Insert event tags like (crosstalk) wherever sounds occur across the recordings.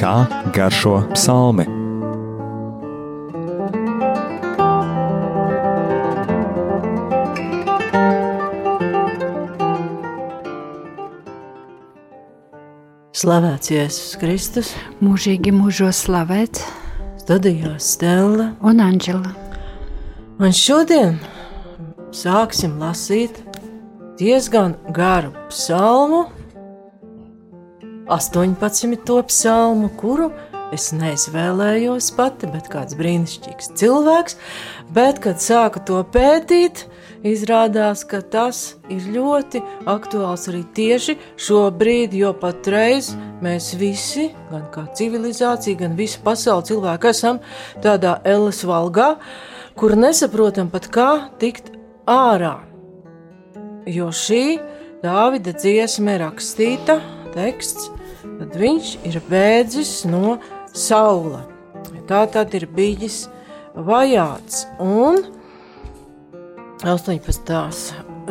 kā garšo psalmi. Slavēts Jēzus Kristus, mūžīgi mūžos slavēts studijā Stela un Anģela. Un šodien sāksim lasīt diezgan garu psalmu, 18. psalmu, kuru es neizvēlējos pati, bet kāds brīnišķīgs cilvēks. Bet, kad sāku to pētīt, izrādās, ka tas ir ļoti aktuāls arī tieši šobrīd, jo patreiz mēs visi, gan kā civilizācija, gan visa pasaules cilvēki, esam tādā Elles valgā, kur nesaprotam pat kā tikt ārā. Jo šī Dāvida dziesma ir rakstīta, teksts, tad viņš ir bēdzis no saula. Tā tad ir bijis vajāts. Un 18.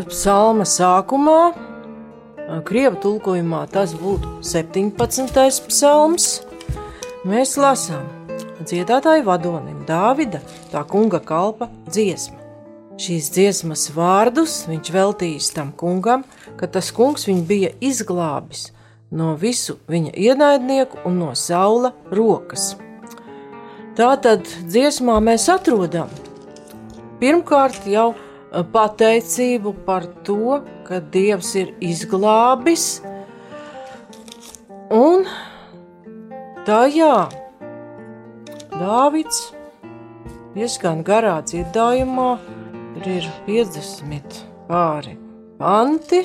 psalma sākumā, krievu tulkojumā tas būtu 17. psalms, mēs lasām dziedātāju vadonim Dāvida, tā kunga kalpa dziesma. Šīs dziesmas vārdus viņš veltījis tam kungam, ka tas kungs viņu bija izglābis no visu viņa ienaidnieku un no saula rokas. Tā tad dziesmā mēs atrodam pirmkārt jau pateicību par to, ka Dievs ir izglābis, un tajā Dāvids diezgan garā dziedājumā ir 50 pāri panti,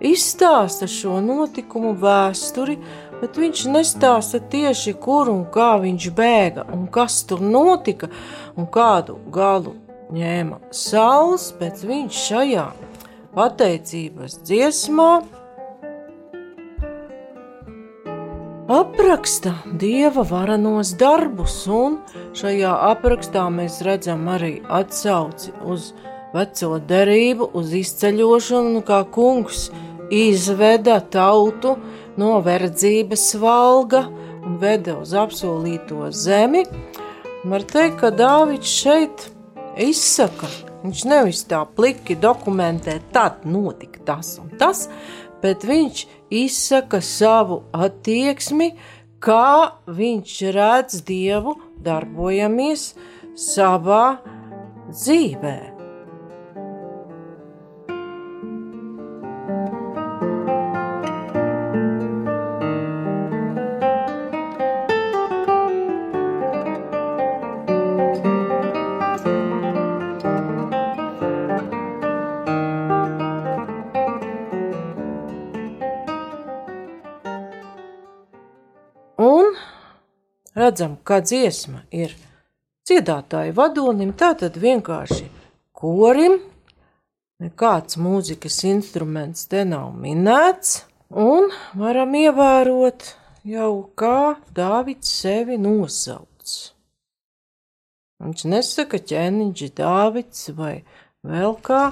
izstāsta šo notikumu vēsturi, bet viņš nestāsta tieši kur un kā viņš bēga un kas tur notika un kādu galu ņēma saules, bet viņš šajā pateicības dziesmā apraksta dieva varenos darbus, un šajā aprakstā mēs redzam arī atsauci uz veco derību, uz izceļošanu, kā kungs izveda tautu no verdzības valga un veda uz apsolīto zemi. Var teikt, ka Dāvids šeit izsaka, viņš nevis tā pliki dokumentē, tad notika tas un tas, bet viņš izsaka savu attieksmi, kā viņš redz Dievu darbojamies savā dzīvēm. Redzam, ka dziesma ir dziedātāja vadonim, tātad vienkārši korim, nekāds mūzikas instruments te nav minēts, un varam ievērot jau kā Dāvids sevi nosauc. Viņš nesaka ķēniņš Dāvids vai vēl kā,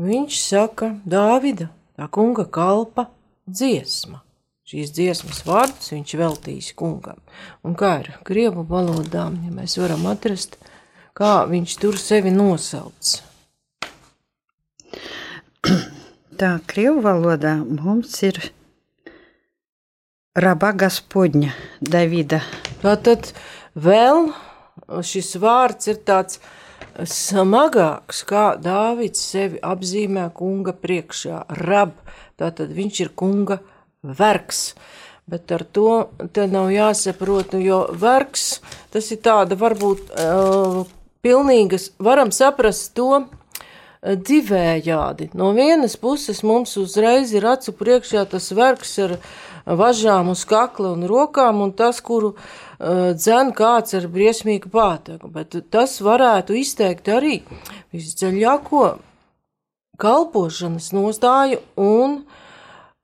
viņš saka Dāvida, tā kunga kalpa dziesma šīs dziesmas vārdus viņš veltījis kungam. Un kā ir krievu valodām, ja mēs varam atrast, kā viņš tur sevi nosauc. (clears throat) Tā krievu valodā mums ir raba Gaspodņa, Davida. Tātad vēl šis vārds ir tāds smagāks, kā Dāvids sevi apzīmē kunga priekšā. Rab, tātad viņš ir kunga priekšā vergs. Bet ar to nav jāsaprot, nu, jo vergs tas ir tāda varbūt uh, pilnīgas, varam saprast to uh, divējādi. No vienas puses mums uzreiz ir acu priekšā tas vergs ar važām uz kakla un rokām, un tas, kuru uh, dzen kāds ar briesmīgu pātagu. Bet tas varētu izteikt arī visdziļāko kalpošanas nostāju un uh,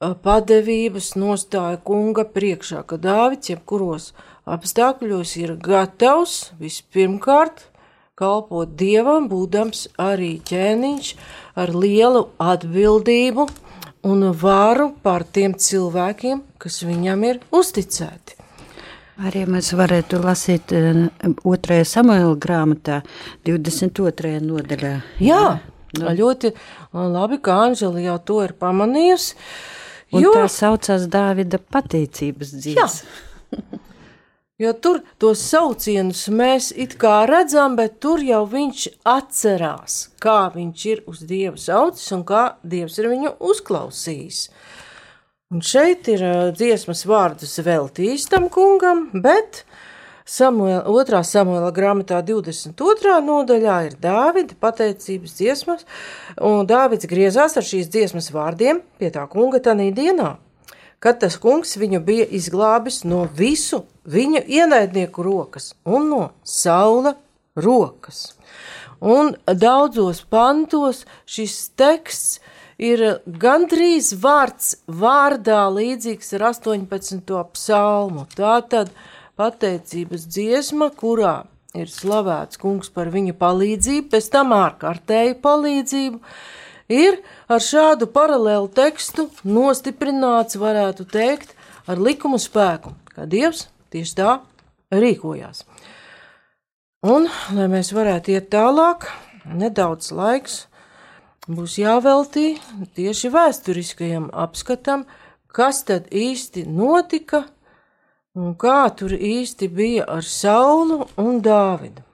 padevības nostāja kunga priekšā, ka Dāvids jebkuros apstākļos ir gatavs vispirmkārt kalpot dievam, būdams arī ķēniņš ar lielu atbildību un varu pār tiem cilvēkiem, kas viņam ir uzticēti. Arī mēs varētu lasīt eh, otrajā samuēlā grāmatā, 22. nodaļā. Jā, no. ļoti labi, ka Anžela jau to ir pamanījusi. Un jo... tā saucās Dāvida pateicības dzīves. (laughs) Jo tur tos saucienus mēs it kā redzam, bet tur jau viņš atcerās, kā viņš ir uz Dievu saucis un kā Dievs ir viņu uzklausījis. Un šeit ir dziesmas vārdus veltījis tam kungam, bet Samuela, otrā samuēlā grāmatā 22. nodaļā ir Dāvida pateicības dziesmas, un Dāvids griezās ar šīs dziesmas vārdiem pie tā kunga tanī dienā, kad tas kungs viņu bija izglābis no visu viņu ienaidnieku rokas un no saula rokas. Un daudzos pantos šis teksts ir gandrīz vārds vārdā līdzīgs ar 18. psalmu. Tā tad pateicības dziesma, kurā ir slavēts kungs par viņa palīdzību, pēc tam ārkārtēju palīdzību, ir ar šādu paralēlu tekstu nostiprināts, varētu teikt, ar likumu spēku, ka Dievs tieši tā rīkojās. Un, lai mēs varētu iet tālāk, nedaudz laiks būs jāveltī tieši vēsturiskajam apskatam, kas tad īsti notika un kā tur īsti bija ar Saulu un Dāvidu.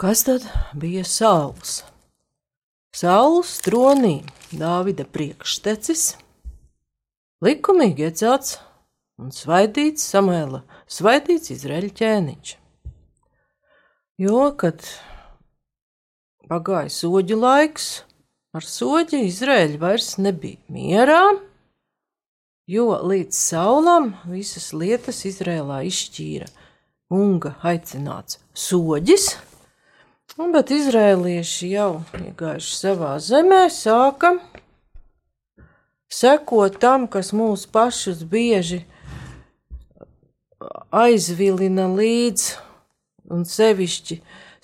Kas tad bija Sauls? Sauls tronī Dāvida priekštecis, likumīgi iecelts un svaidīts Samuela, svaidīts Izraēļa ķēniņš. Jo, kad pagāja soģu laiks, ar soģi Izraēļa vairs nebija mierā, jo līdz saulam visas lietas Izrēlā izšķīra unga aicināts soģis – Un, bet izrēlieši jau iegājuši savā zemē, sāka sekot tam, kas mūs pašus bieži aizvilina līdz, un sevišķi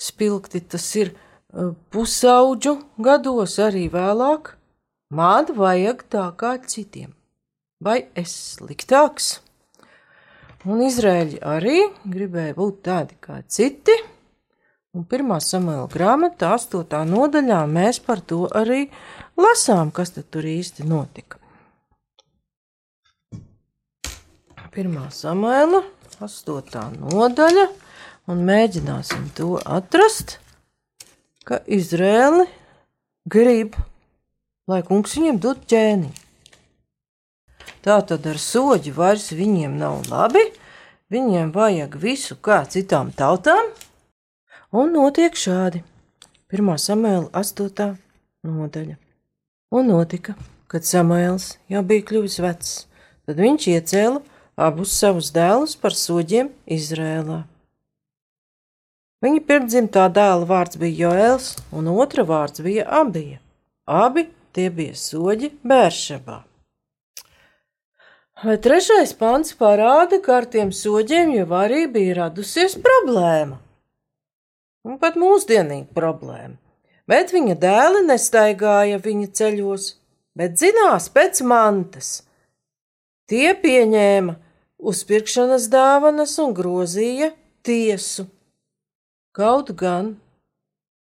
spilgti tas ir e, pusauģu gados, arī vēlāk. Man vajag tā kā citiem, vai es sliktāks? Un Izraēļi arī gribēja būt tādi kā citi Un pirmā samuēla grāmatā, 8. nodaļā, mēs par to arī lasām, kas tur īsti notika. Pirmā samuēla, 8. nodaļa, un mēģināsim to atrast, ka Izrēli grib, lai kungs viņiem dod ķēni. Tā tad ar soģi vairs viņiem nav labi, viņiem vajag visu kā citām tautām, Un notiek šādi. 1. samuēlā 8. nodaļa. Un notika, kad Samuēls jau bija kļuvis vecs, tad viņš iecēla abus savus dēlus par soģiem Izrēlā. Viņa pirmdzimtā dēla vārds bija Joēls, un otra vārds bija Abija. Abi tie bija soģi Bēršabā. Vai trešais pants parāda, ka ar tiem soģiem jau arī bija radusies problēma? Un pat mūsdienīga problēma. Bet viņa dēli nestaigāja viņa ceļos, bet zinās pēc mantas. Tie pieņēma uzpirkšanas dāvanas un grozīja tiesu. Kaut gan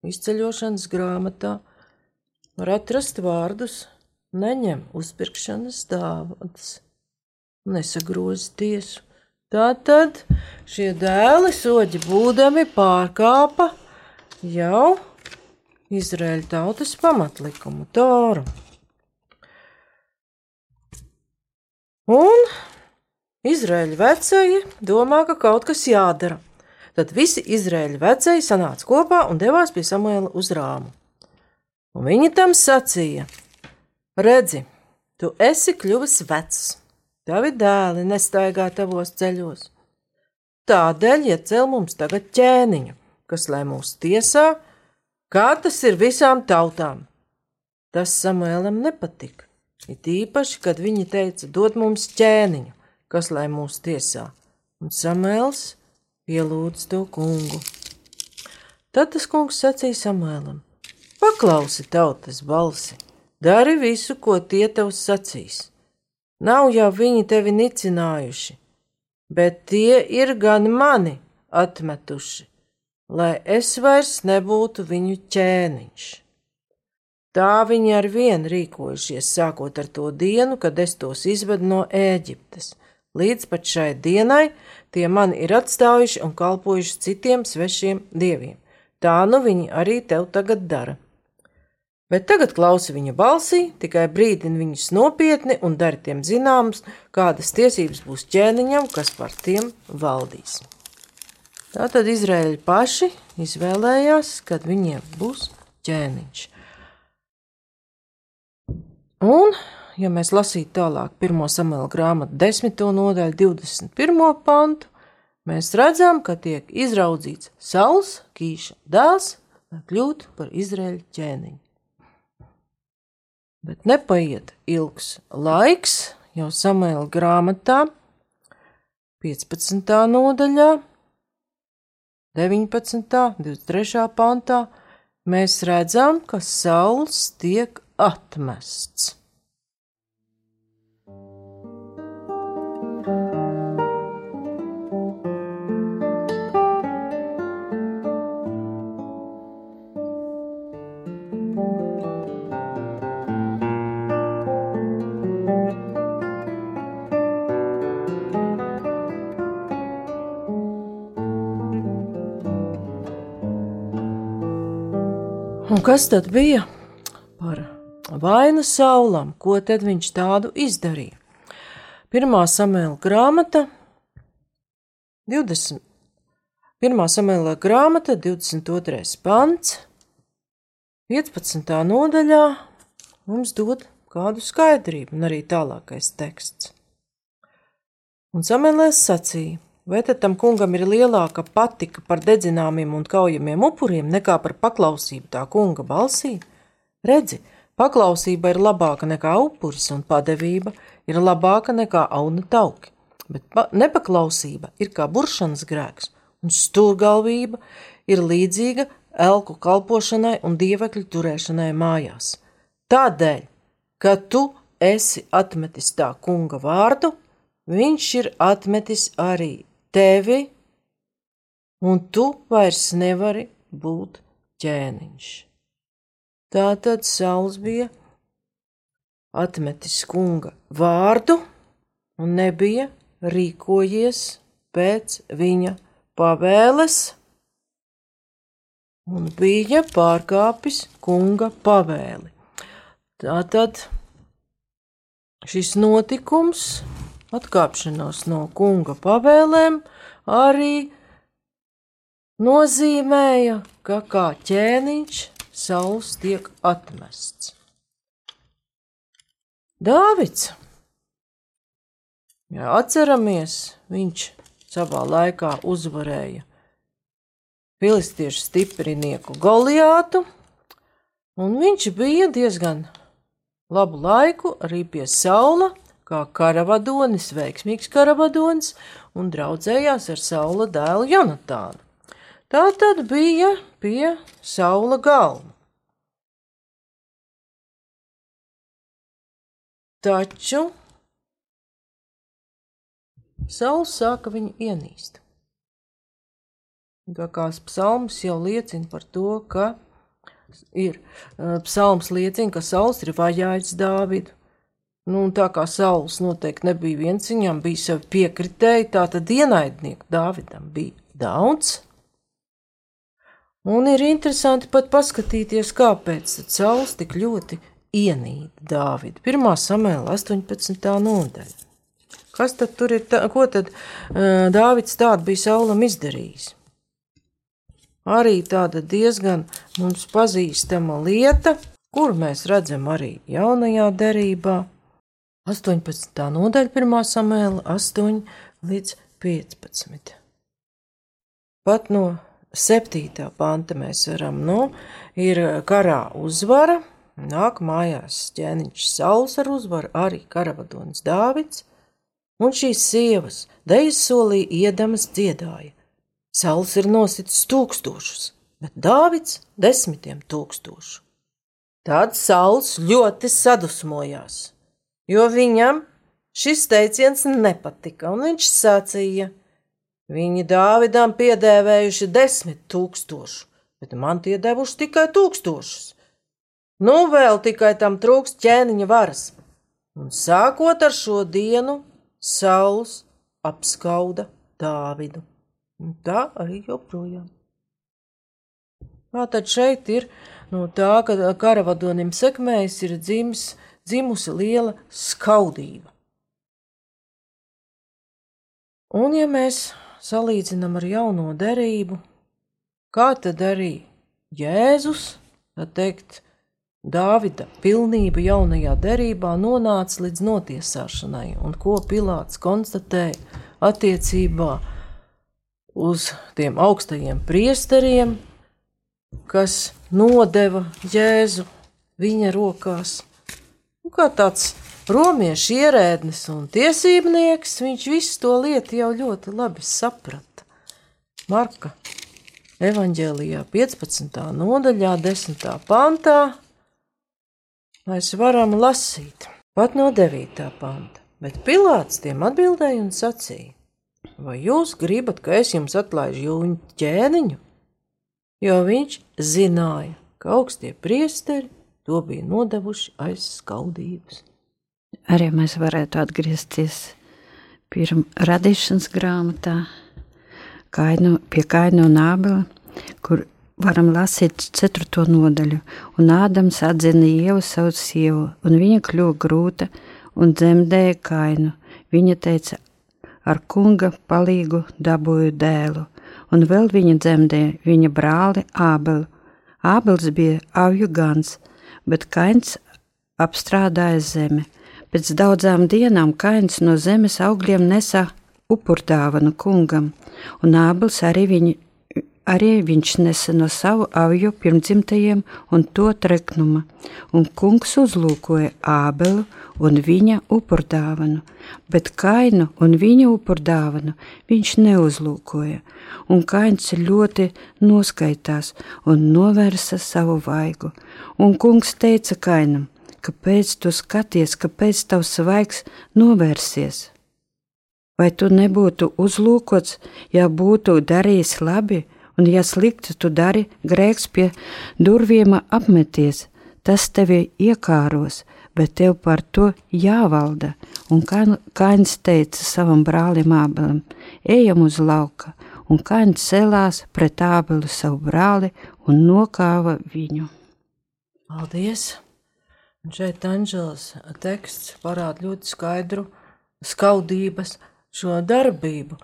izceļošanas grāmatā var atrast vārdus neņem uzpirkšanas dāvanas, nesagroz tiesu. Tātad šie dēli soģi būdami pārkāpa jau Izraēļa tautas pamatlikumu Toru. Un Izraēļa vecēji domā, ka kaut kas jādara. Tad visi Izraēļa vecēji sanāca kopā un devās pie Samuela uz rāmu. Un viņi tam sacīja: Redzi, tu esi kļuvis vecs Tavi dēli nestaigā tavos ceļos. Tādēļ iecēl mums tagad ķēniņu, kas lai mūs tiesā kā tas ir visām tautām. Tas Samuēlam nepatika. It īpaši, kad viņi teica, dod mums ķēniņu, kas lai mūs tiesā, un Samuēls pielūdz to kungu. Tad tas kungs sacīja Samuēlam: Paklausi tautas balsi, dari visu, ko tie tev sacīs. Nav jau viņi tevi nicinājuši, bet tie ir gan mani atmetuši, lai es vairs nebūtu viņu ķēniņš. Tā viņi ar vienu rīkojušies, sākot ar to dienu, kad es tos izvedu no Ēģiptes. Līdz pat šai dienai tie mani ir atstājuši un kalpojuši citiem svešiem dieviem. Tā nu viņi arī tev tagad dara. Bet tagad klausi viņa balsī, tikai brīdini viņus nopietni un dari tiem zināms, kādas tiesības būs ķēniņam, kas par tiem valdīs. Tātad Izraēļi paši izvēlējās, kad viņiem būs ķēniņš. Un, ja mēs lasītu tālāk, 1. samēla grāmatu 10. nodaļu, 21. pantu, mēs redzam, ka tiek izraudzīts Sauls, Kīša dēls, lai kļūtu par Izraēļa ķēniņu. Bet nepaiet ilgs laiks, jau samēla grāmatā, 15. nodaļā, 19. 23. pantā, mēs redzam, ka Sauls tiek atmests. Un kas tad bija par vainu saulam, ko tad viņš tādu izdarīja? Pirmā samēla grāmata, 20. Pirmā samēla grāmata, 22. pants, 15. nodaļā mums dod kādu skaidrību, un arī tālākais teksts. Un samēlēs sacīja, vai tad tam kungam ir lielāka patika par dedzināmiem un kaujamiem upuriem nekā par paklausību tā kunga balsī? Redzi, Paklausība ir labāka nekā upuris, un padevība ir labāka nekā auna tauki, bet nepaklausība ir kā buršanas grēks, un stūrgalvība ir līdzīga elku kalpošanai un dievekļu turēšanai mājās. Tādēļ, ka tu esi atmetis tā kunga vārdu, viņš ir atmetis arī tevi, un tu vairs nevari būt ķēniņš. Tātad Sauls bija atmetis kunga vārdu un nebija rīkojies pēc viņa pavēles un bija pārkāpis kunga pavēli. Tātad šis notikums, atkāpšanās no kunga pavēlēm, arī nozīmēja, ka kā ķēniņš Sauls tiek atmests. Dāvids, ja atceramies, viņš savā laikā uzvarēja filistiešu stiprinieku Goliātu, un viņš bija diezgan labu laiku arī pie Saula, kā karavadonis, veiksmīgs karavadonis, un draudzējās ar Saula dēlu Jonatānu. Tā tad bija pie saula galma. Taču saules sāka viņu ienīst. Tā kā psalms jau liecina par to, ka ir psalms liecina, ka saules ir vajājis Dāvidu. Nu, tā kā saules noteikti nebija viens, viņam bija savi piekritēji, tā tad ienaidnieku Dāvidam bija daudz. Un ir interesanti pat paskatīties, kāpēc Sauls tik ļoti ienīda Dāvidu. 1. samēla 18. nodaļa. Kas tad tur ir, tā, ko tad uh, Dāvids tādu bija Saulam izdarījis? Arī tāda diezgan mums pazīstama lieta, kur mēs redzam arī jaunajā derībā. 18. nodaļa 1. samēla 8 līdz 15. Pat no septītā panta mēs varam, nu, ir karā uzvara, nāk mājās ķēniņš Sauls ar uzvaru, arī karavadonis Dāvids, un šīs sievas dejas solī iedamas dziedāja. Sauls ir nositis tūkstošus, bet Dāvids desmitiem tūkstošu. Tad Sauls ļoti sadusmojās, jo viņam šis teiciens nepatika, un viņš sacīja: Viņi Dāvidam piedēvējuši desmit tūkstošu, bet man tie devuši tikai tūkstošus. Nu, vēl tikai tam trūkst ķēniņa varas, un sākot ar šo dienu, Sauls apskauda Dāvidu. Un tā arī joprojām. Tā tad šeit ir no tā, ka karavadonim sekmējas ir dzimis, dzimusi liela skaudība. Un ja mēs salīdzinām ar jauno derību, kā tad arī Jēzus, tā teikt, Dāvida pilnība jaunajā derībā nonāca līdz notiesāšanai, un ko Pilārs konstatēja attiecībā uz tiem augstajiem priesteriem, kas nodeva Jēzu viņa rokās. Kā tāds romiešu ierēdnis un tiesībnieks, viņš visu to lietu jau ļoti labi saprata. Marka evanģēlijā 15. nodaļā, 10. pantā mēs varam lasīt pat no 9. panta, bet Pilārs tiem atbildēja un sacīja: Vai jūs gribat, ka es jums atlaižu jūņu ķēniņu? Jo viņš zināja, ka augstie priesteri to bija nodevuši aiz skaudības arī mēs varētu atgriezties pirmā radīšanas grāmatā, kainu, pie kaina un ābela, kur varam lasīt ceturto nodaļu. Un Ādams atzina ievu savu sievu, un viņa kļuva grūta un dzemdēja kainu. Viņa teica, ar kunga palīgu dabūju dēlu, un vēl viņa dzemdēja viņa brāli Ābelu. Ābels bija avju gans, bet kains apstrādāja zemi. Pēc daudzām dienām Kains no zemes augļiem nesa upurdāvanu kungam, un Ābels arī, viņu, arī viņš nesa no savu avju pirmdzimtajiem un to treknuma, un kungs uzlūkoja Ābelu un viņa upurdāvanu, bet Kainu un viņa upurdāvanu viņš neuzlūkoja, un Kains ļoti noskaitās un novērsa savu vaigu, un kungs teica Kainam, kāpēc tu skaties, kāpēc tavs svaigs novērsies? Vai tu nebūtu uzlūkots, ja būtu darījis labi, un ja slikti tu dari, grēks pie durvīm apmeties, tas tevi iekāros, bet tev par to jāvalda. Un Kains teica savam brālim Ābelam: Ejam uz lauka, un Kains celās pret Ābelu savu brāli un nokāva viņu. Paldies! Un šeit Anģelas teksts parāda ļoti skaidru skaudības šo darbību.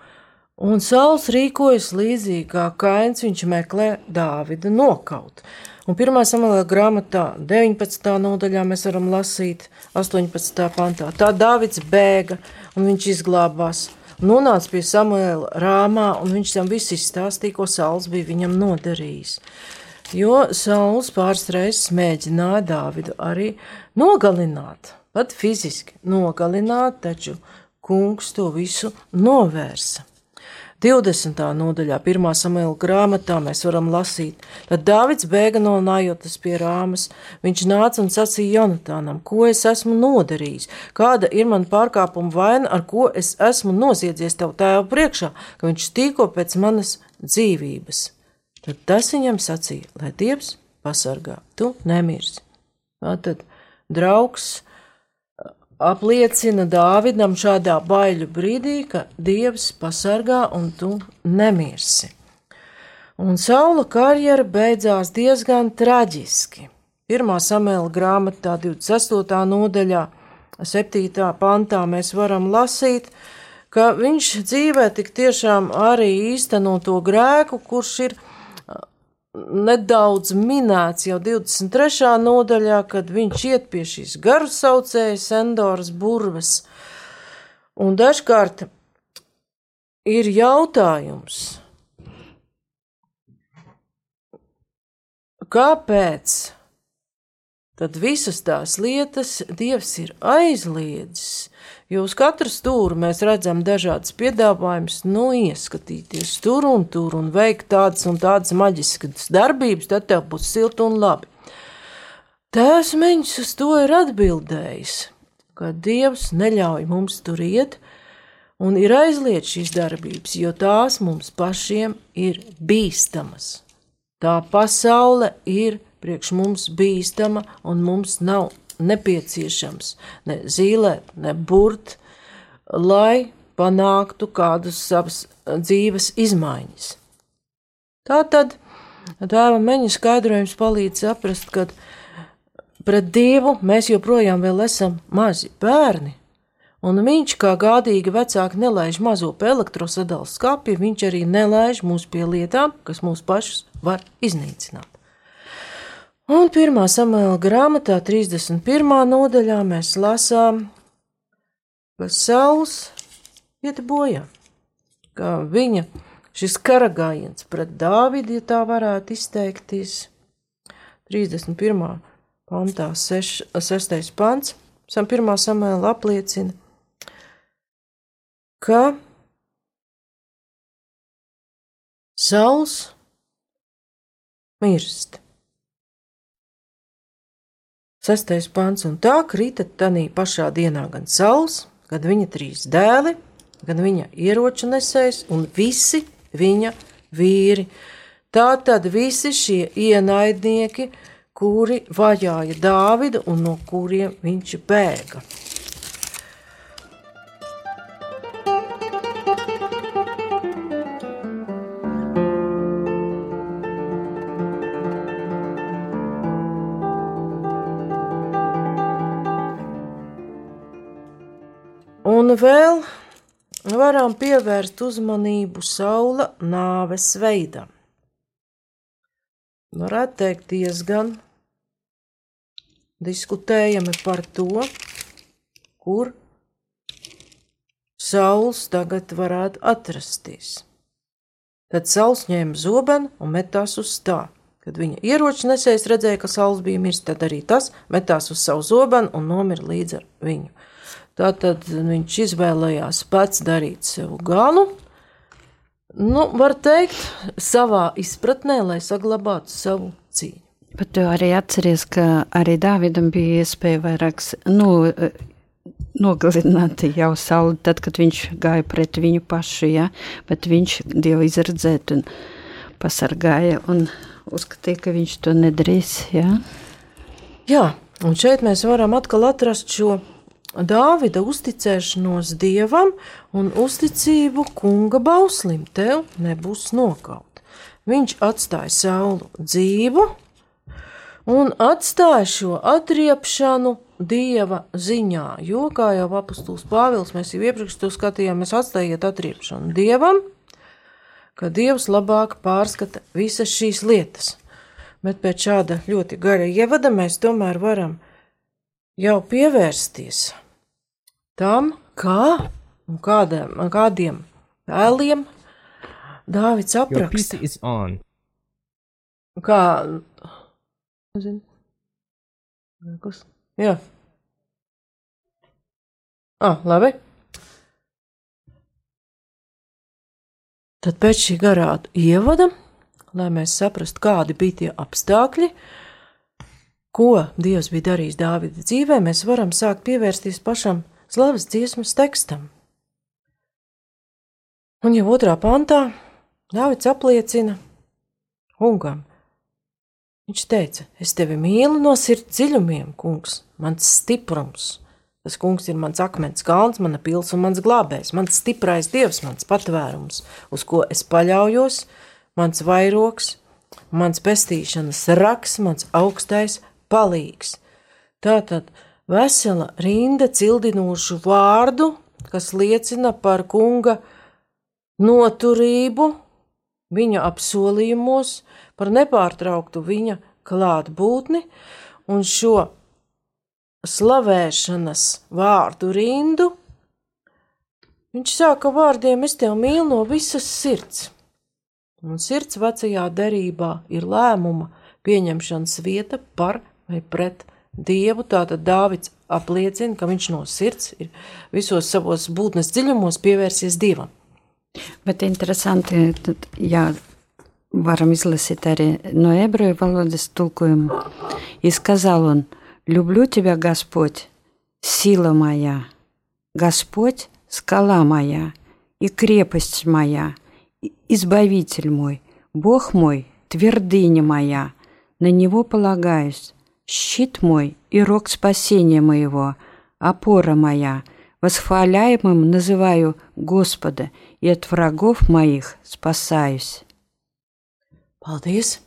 Un Sauls rīkojas līdzīgi kā Kains, viņš meklē Dāvida nokaut. Un 1. samalā grāmatā 19. nodaļā mēs varam lasīt 18. pantā. Tā Dāvids bēga un viņš izglābās. Nonāca pie Samuēla rāmā un viņš tam visu izstāstīja, ko Sauls bija viņam nodarījis jo Sauls pāris reizes mēģināja Dāvidu arī nogalināt, pat fiziski nogalināt, taču kungs to visu novērsa. 20. nodaļā, 1. samuēlā grāmatā, mēs varam lasīt, tad Dāvids bēga no Najotas pie Rāmas. Viņš nāca un sacīja Jonatānam, ko es esmu nodarījis, kāda ir man pārkāpuma vaina, ar ko es esmu noziedzies tev tēva priekšā, ka viņš tīko pēc manas dzīvības. Tad tas viņam sacīja, lai Dievs pasargā, tu nemirsi. Tad draugs apliecina Dāvidam šādā baiļu brīdī, ka Dievs pasargā un tu nemirsi. Un Saula karjera beidzās diezgan traģiski. Pirmā samēla grāmatā, 28. nodaļā, 7. pantā mēs varam lasīt, ka viņš dzīvē tik tiešām arī īsteno to grēku, kurš ir nedaudz minēts jau 23. nodaļā, kad viņš iet pie šīs garu saucējas Endoras burves. Un dažkārt ir jautājums, kāpēc tad visas tās lietas Dievs ir aizliedzis. Jo uz katru stūri mēs redzam dažādas piedāvājumus, nu, ieskatīties tur un tur un veikt tādas un tādas maģiskas darbības, tad tev būs silti un labi. Tēvs Meņš uz to ir atbildējis, ka Dievs neļauj mums tur iet un ir aizliedz šīs darbības, jo tās mums pašiem ir bīstamas. Tā pasaule ir priekš mums bīstama, un mums nav nepieciešams ne zīlēt, ne burt, lai panāktu kādus savas dzīves izmaiņas. Tā tad tēva meņa skaidrojums palīdz saprast, ka pret Dievu mēs joprojām vēl esam mazi bērni, un viņš, kā gādīgi vecāki, nelaiž mazo pie elektrosadalas skāpja, viņš arī nelaiž mūs pie lietām, kas mūs pašus var iznīcināt. Un pirmā samēla grāmatā, 31. nodaļā, mēs lasām, ka Sauls iet bojā, ka viņa šis karagājiens pret Dāvidu, ja tā varētu izteikties, 31. pantā, 6. 6. pants, 1. samēla apliecina, ka Sauls mirst. Sestais pants, un tā krita tanī pašā dienā gan saules, gan viņa trīs dēli, gan viņa ieroču nesējs un visi viņa vīri. Tā tad visi šie ienaidnieki, kuri vajāja Dāvidu un no kuriem viņš bēga. Un vēl varam pievērst uzmanību saula nāves veidam. Varētu teikt, diezgan diskutējami par to, kur sauls tagad varētu atrasties. Tad sauls ņēma zobenu un metās uz tā. Kad viņa ieroča nesējs redzēja, ka sauls bija miris, tad arī tas metās uz savu zobenu un nomira līdz ar viņu. Tātad viņš izvēlējās pats darīt sev galu. Nu, var teikt, savā izpratnē, lai saglabātu savu cīņu. Bet tu arī atceries, ka arī Dāvidam bija iespēja vairāk nu, nogalināt jau sauli, tad, kad viņš gāja pret viņu pašu, ja? bet viņš Dievu izredzēt un pasargāja un uzskatīja, ka viņš to nedarīs. Ja? Jā, un šeit mēs varam atkal atrast šo Dāvida uzticēšanos dievam un uzticību kunga bauslim tev nebūs nokaut. Viņš atstāja saulu dzīvu un atstāja šo atriepšanu dieva ziņā, jo, kā jau apustulis Pāvils, mēs jau iepriekš to skatījāmies, atstājiet atriepšanu dievam, ka dievs labāk pārskata visas šīs lietas. Bet pēc šāda ļoti gara ievada mēs tomēr varam jau pievērsties tam, kā un kādiem, kādiem tēliem Dāvids apraksta. Kā, nezinu, kas, jā. Ah, labi. Tad pēc šī garā ievada, lai mēs saprastu, kādi bija tie apstākļi, ko Dievs bija darījis Dāvida dzīvē, mēs varam sākt pievērsties pašam slavas dziesmas tekstam. Un jau otrā pantā Dāvids apliecina kungam. Viņš teica: Es tevi mīlu no sirds dziļumiem, kungs, mans stiprums. Tas kungs ir mans akmens kalns, mana pils un mans glābējs, mans stiprais dievs, mans patvērums, uz ko es paļaujos, mans vairoks, mans pestīšanas raks, mans augstais palīgs. Tātad vesela rinda cildinošu vārdu, kas liecina par kunga noturību, viņa apsolījumos, par nepārtrauktu viņa klātbūtni un šo slavēšanas vārdu rindu. Viņš sāka vārdiem: Es tevi mīlu no visas sirds. Un sirds vecajā derībā ir lēmuma pieņemšanas vieta par vai pret Dievu. Tātad Dāvids apliecina, ka viņš no sirds ir visos savos būtnes dziļumos pievērsies Dievam. Bet interesanti, jā, varam izlasīt arī no ebreju valodas tulkojuma. И сказал он, люблю тебя, Господь, сила моя, Господь, скала моя и крепость моя, избавитель мой, Бог мой, твердыня моя, на Него полагаюсь, щит мой и рог спасения моего, опора моя, восхваляемым называю Господа, и от врагов моих спасаюсь. Paldies!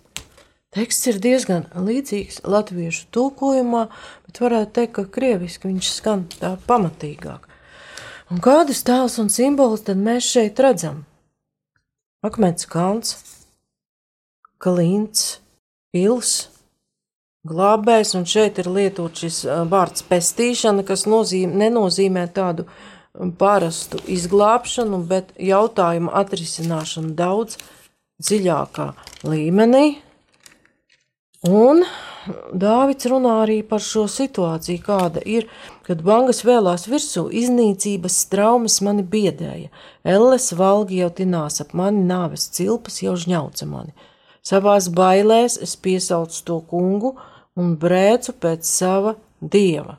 Teksts ir diezgan līdzīgs latviešu tulkojumā, bet varētu teikt, ka krieviski viņš skan tā pamatīgāk. Un kādus tēlus un simbolus tad mēs šeit redzam? Akmens kalns, kalīns, pils, glābējs, un šeit ir lietot šis vārds pestīšana, kas nozīm, nenozīmē tādu parastu izglābšanu, bet jautājumu atrisināšanu daudz dziļākā līmenī. Un Dāvids runā arī par šo situāciju, kāda ir, kad bangas vēlās virsū, iznīcības traumas mani biedēja, elles valgi jau tinās ap mani, nāves cilpas jau žņauca mani. Savās bailēs es piesaucu to kungu un brēcu pēc sava dieva.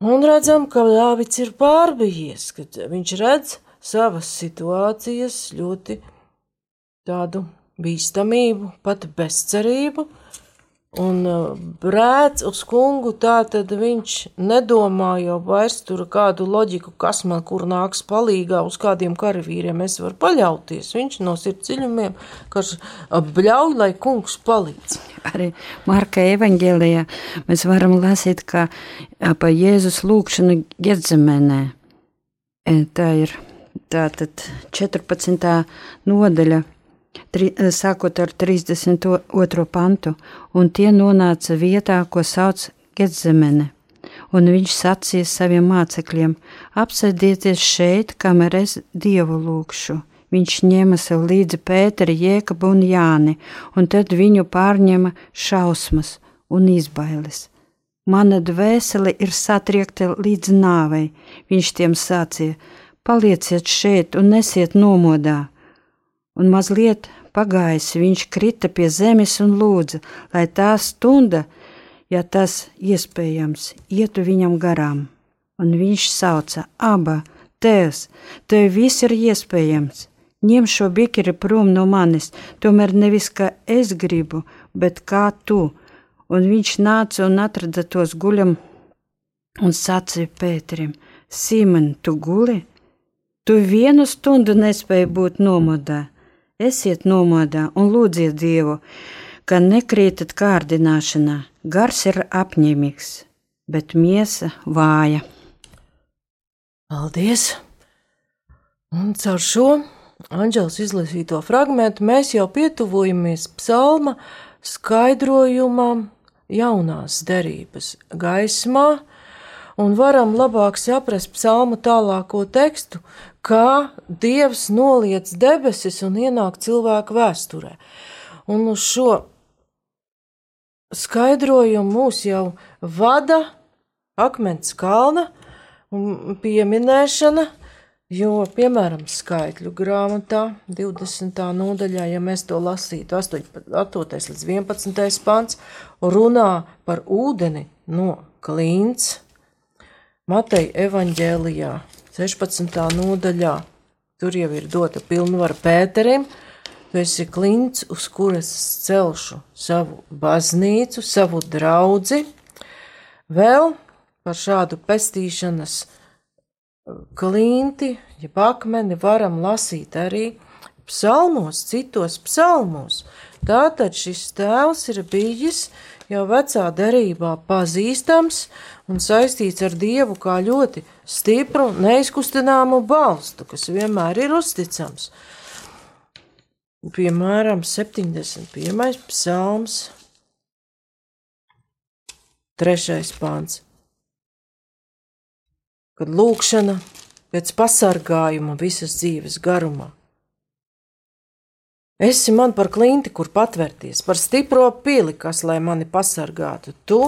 Un redzam, ka Dāvids ir pārbijies, kad viņš redz savas situācijas ļoti tādu bīstamību, pat bezcerību, un brēc uz kungu, tā tad viņš nedomā jau vairs tur kādu loģiku, kas man kur nāks palīgā, uz kādiem karavīriem es varu paļauties. Viņš no sirds dziļumiem, kas bļauj, lai kungs palīdz. Arī Marka evaņģēlijā mēs varam lasīt, ka pa Jēzus lūkšanu Getzemenē. E, tā ir tātad 14. nodaļa tri, eh, sākot ar 32. pantu, un tie nonāca vietā, ko sauc Getzemene. Un viņš sacīja saviem mācekļiem: apsēdieties šeit, kamēr es dievu lūkšu. Viņš ņēma sev līdzi Pēteri, Jēkabu un Jāni, un tad viņu pārņēma šausmas un izbailes. Mana dvēsele ir satriekta līdz nāvei, viņš tiem sacīja: palieciet šeit un nesiet nomodā un mazliet pagājis viņš krita pie zemes un lūdza, lai tā stunda, ja tas iespējams, ietu viņam garām. Un viņš sauca: Aba, Tēvs, tev viss ir iespējams. Ņem šo bikeri prom no manis, tomēr nevis kā es gribu, bet kā tu. Un viņš nāca un atrada tos guļam un sacīja Pēterim: Simon, tu guli? Tu vienu stundu nespēji būt nomodā Esiet nomodā un lūdziet Dievu, ka nekrītat kārdināšanā. Gars ir apņēmīgs, bet miesa vāja. Paldies! Un caur šo Anģels izlasīto fragment mēs jau pietuvojamies psalma skaidrojumam jaunās derības gaismā, un varam labāk saprast psalma tālāko tekstu, kā Dievs noliec debesis un ienāk cilvēku vēsturē. Un uz šo skaidrojumu mūs jau vada akmens kalna pieminēšana, jo, piemēram, skaitļu grāmatā 20. nodaļā, ja mēs to lasītu 8, 8. līdz 11. pants, runā par ūdeni no klīns, Mateja evaņģēlijā 16. nodaļā. Tur jau ir dota pilnvara Pēterim. Tu esi klints, uz kuras celšu savu baznīcu, savu draugu. Vēl par šādu pestīšanas uh, klinti, ja akmeni varam lasīt arī psalmos, citos psalmos. Tātad šis tēls ir bijis jau vecā derībā pazīstams un saistīts ar Dievu kā ļoti stipru, neizkustināmu balstu, kas vienmēr ir uzticams. Piemēram, 71. psalms, 3. pāns. Kad lūkšana pēc pasargājuma visas dzīves garumā. Esi man par klinti, kur patvērties, par stipro pili, kas lai mani pasargātu. Tu,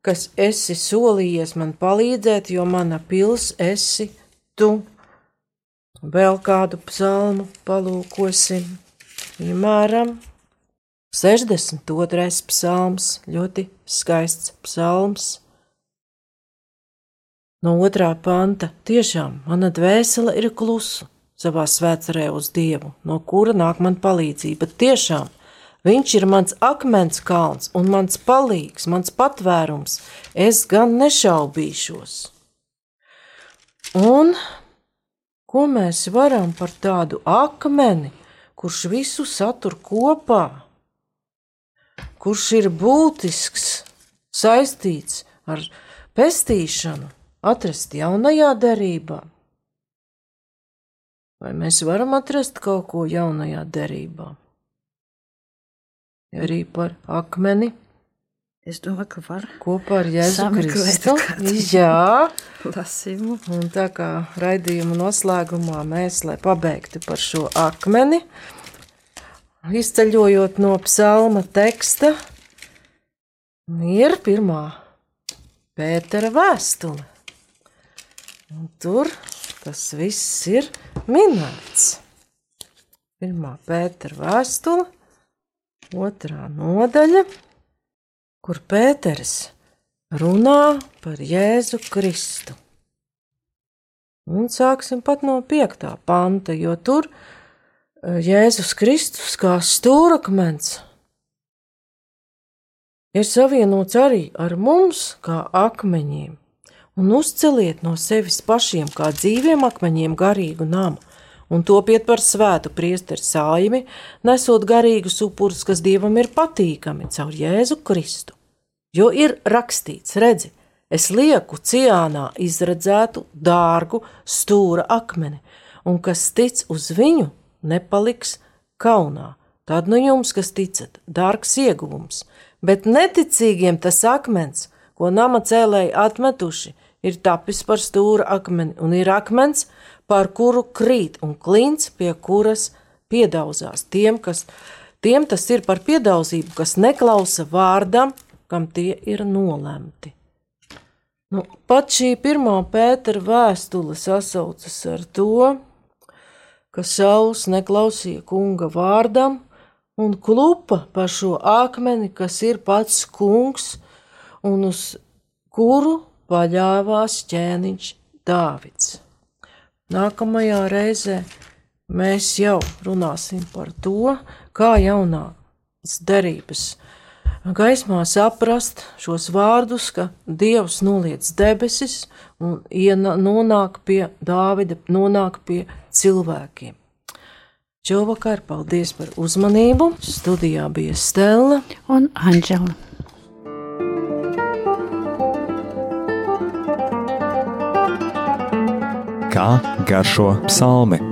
kas esi solījies man palīdzēt, jo mana pils esi tu. Vēl kādu psalmu palūkosim, piemēram, 62. psalms, ļoti skaists psalms. No otrā panta tiešām mana dvēsele ir klusa savā svētcerē uz Dievu, no kura nāk man palīdzība. Tiešām viņš ir mans akmens kalns un mans palīgs, mans patvērums. Es gan nešaubīšos. Un ko mēs varam par tādu akmeni, kurš visu satur kopā, kurš ir būtisks, saistīts ar pestīšanu, atrast jaunajā derībā? Vai mēs varam atrast kaut ko jaunajā derībā? Arī par akmeni. Es domāju, ka var kopā ar Jēzu Kristu. (laughs) Jā, lasījumu. un tā kā raidījuma noslēgumā mēs, lai pabeigtu par šo akmeni, izceļojot no psalma teksta, ir pirmā Pētera vēstule. Un tur tas viss ir minēts. Pirmā Pētera vēstule, otrā nodaļa, kur Pēters runā par Jēzu Kristu. Un sāksim pat no piektā panta, jo tur eh, Jēzus Kristus kā stūrakmens ir savienots arī ar mums kā akmeņiem un uzceliet no sevis pašiem kā dzīviem akmeņiem garīgu namu, un topiet par svētu priesteri sājumi, nesot garīgus upurus, kas dievam ir patīkami caur Jēzu Kristu. Jo ir rakstīts, redzi, es lieku ciānā izredzētu dārgu stūra akmeni, un kas tic uz viņu, nepaliks kaunā. Tad nu jums, kas ticat, dārgs ieguvums, bet neticīgiem tas akmens, ko nama cēlēji atmetuši, ir tapis par stūra akmeni, un ir akmens, par kuru krīt, un klints, pie kuras piedauzās. Tiem, kas, tiem tas ir par piedauzību, kas neklausa vārdam, kam tie ir nolemti. Nu, pat šī pirmā pētera vēstule sasaucas ar to, ka Sauls neklausīja kunga vārdam un klupa par šo akmeni, kas ir pats kungs un uz kuru paļāvās ķēniņš Dāvids. Nākamajā reizē mēs jau runāsim par to, kā jaunās derības gaismā saprast šos vārdus, ka Dievs noliec debesis un iena, nonāk pie Dāvida, nonāk pie cilvēkiem. Čovakar, paldies par uzmanību. Studijā bija Stela un Anģela. Kā garšo psalmi.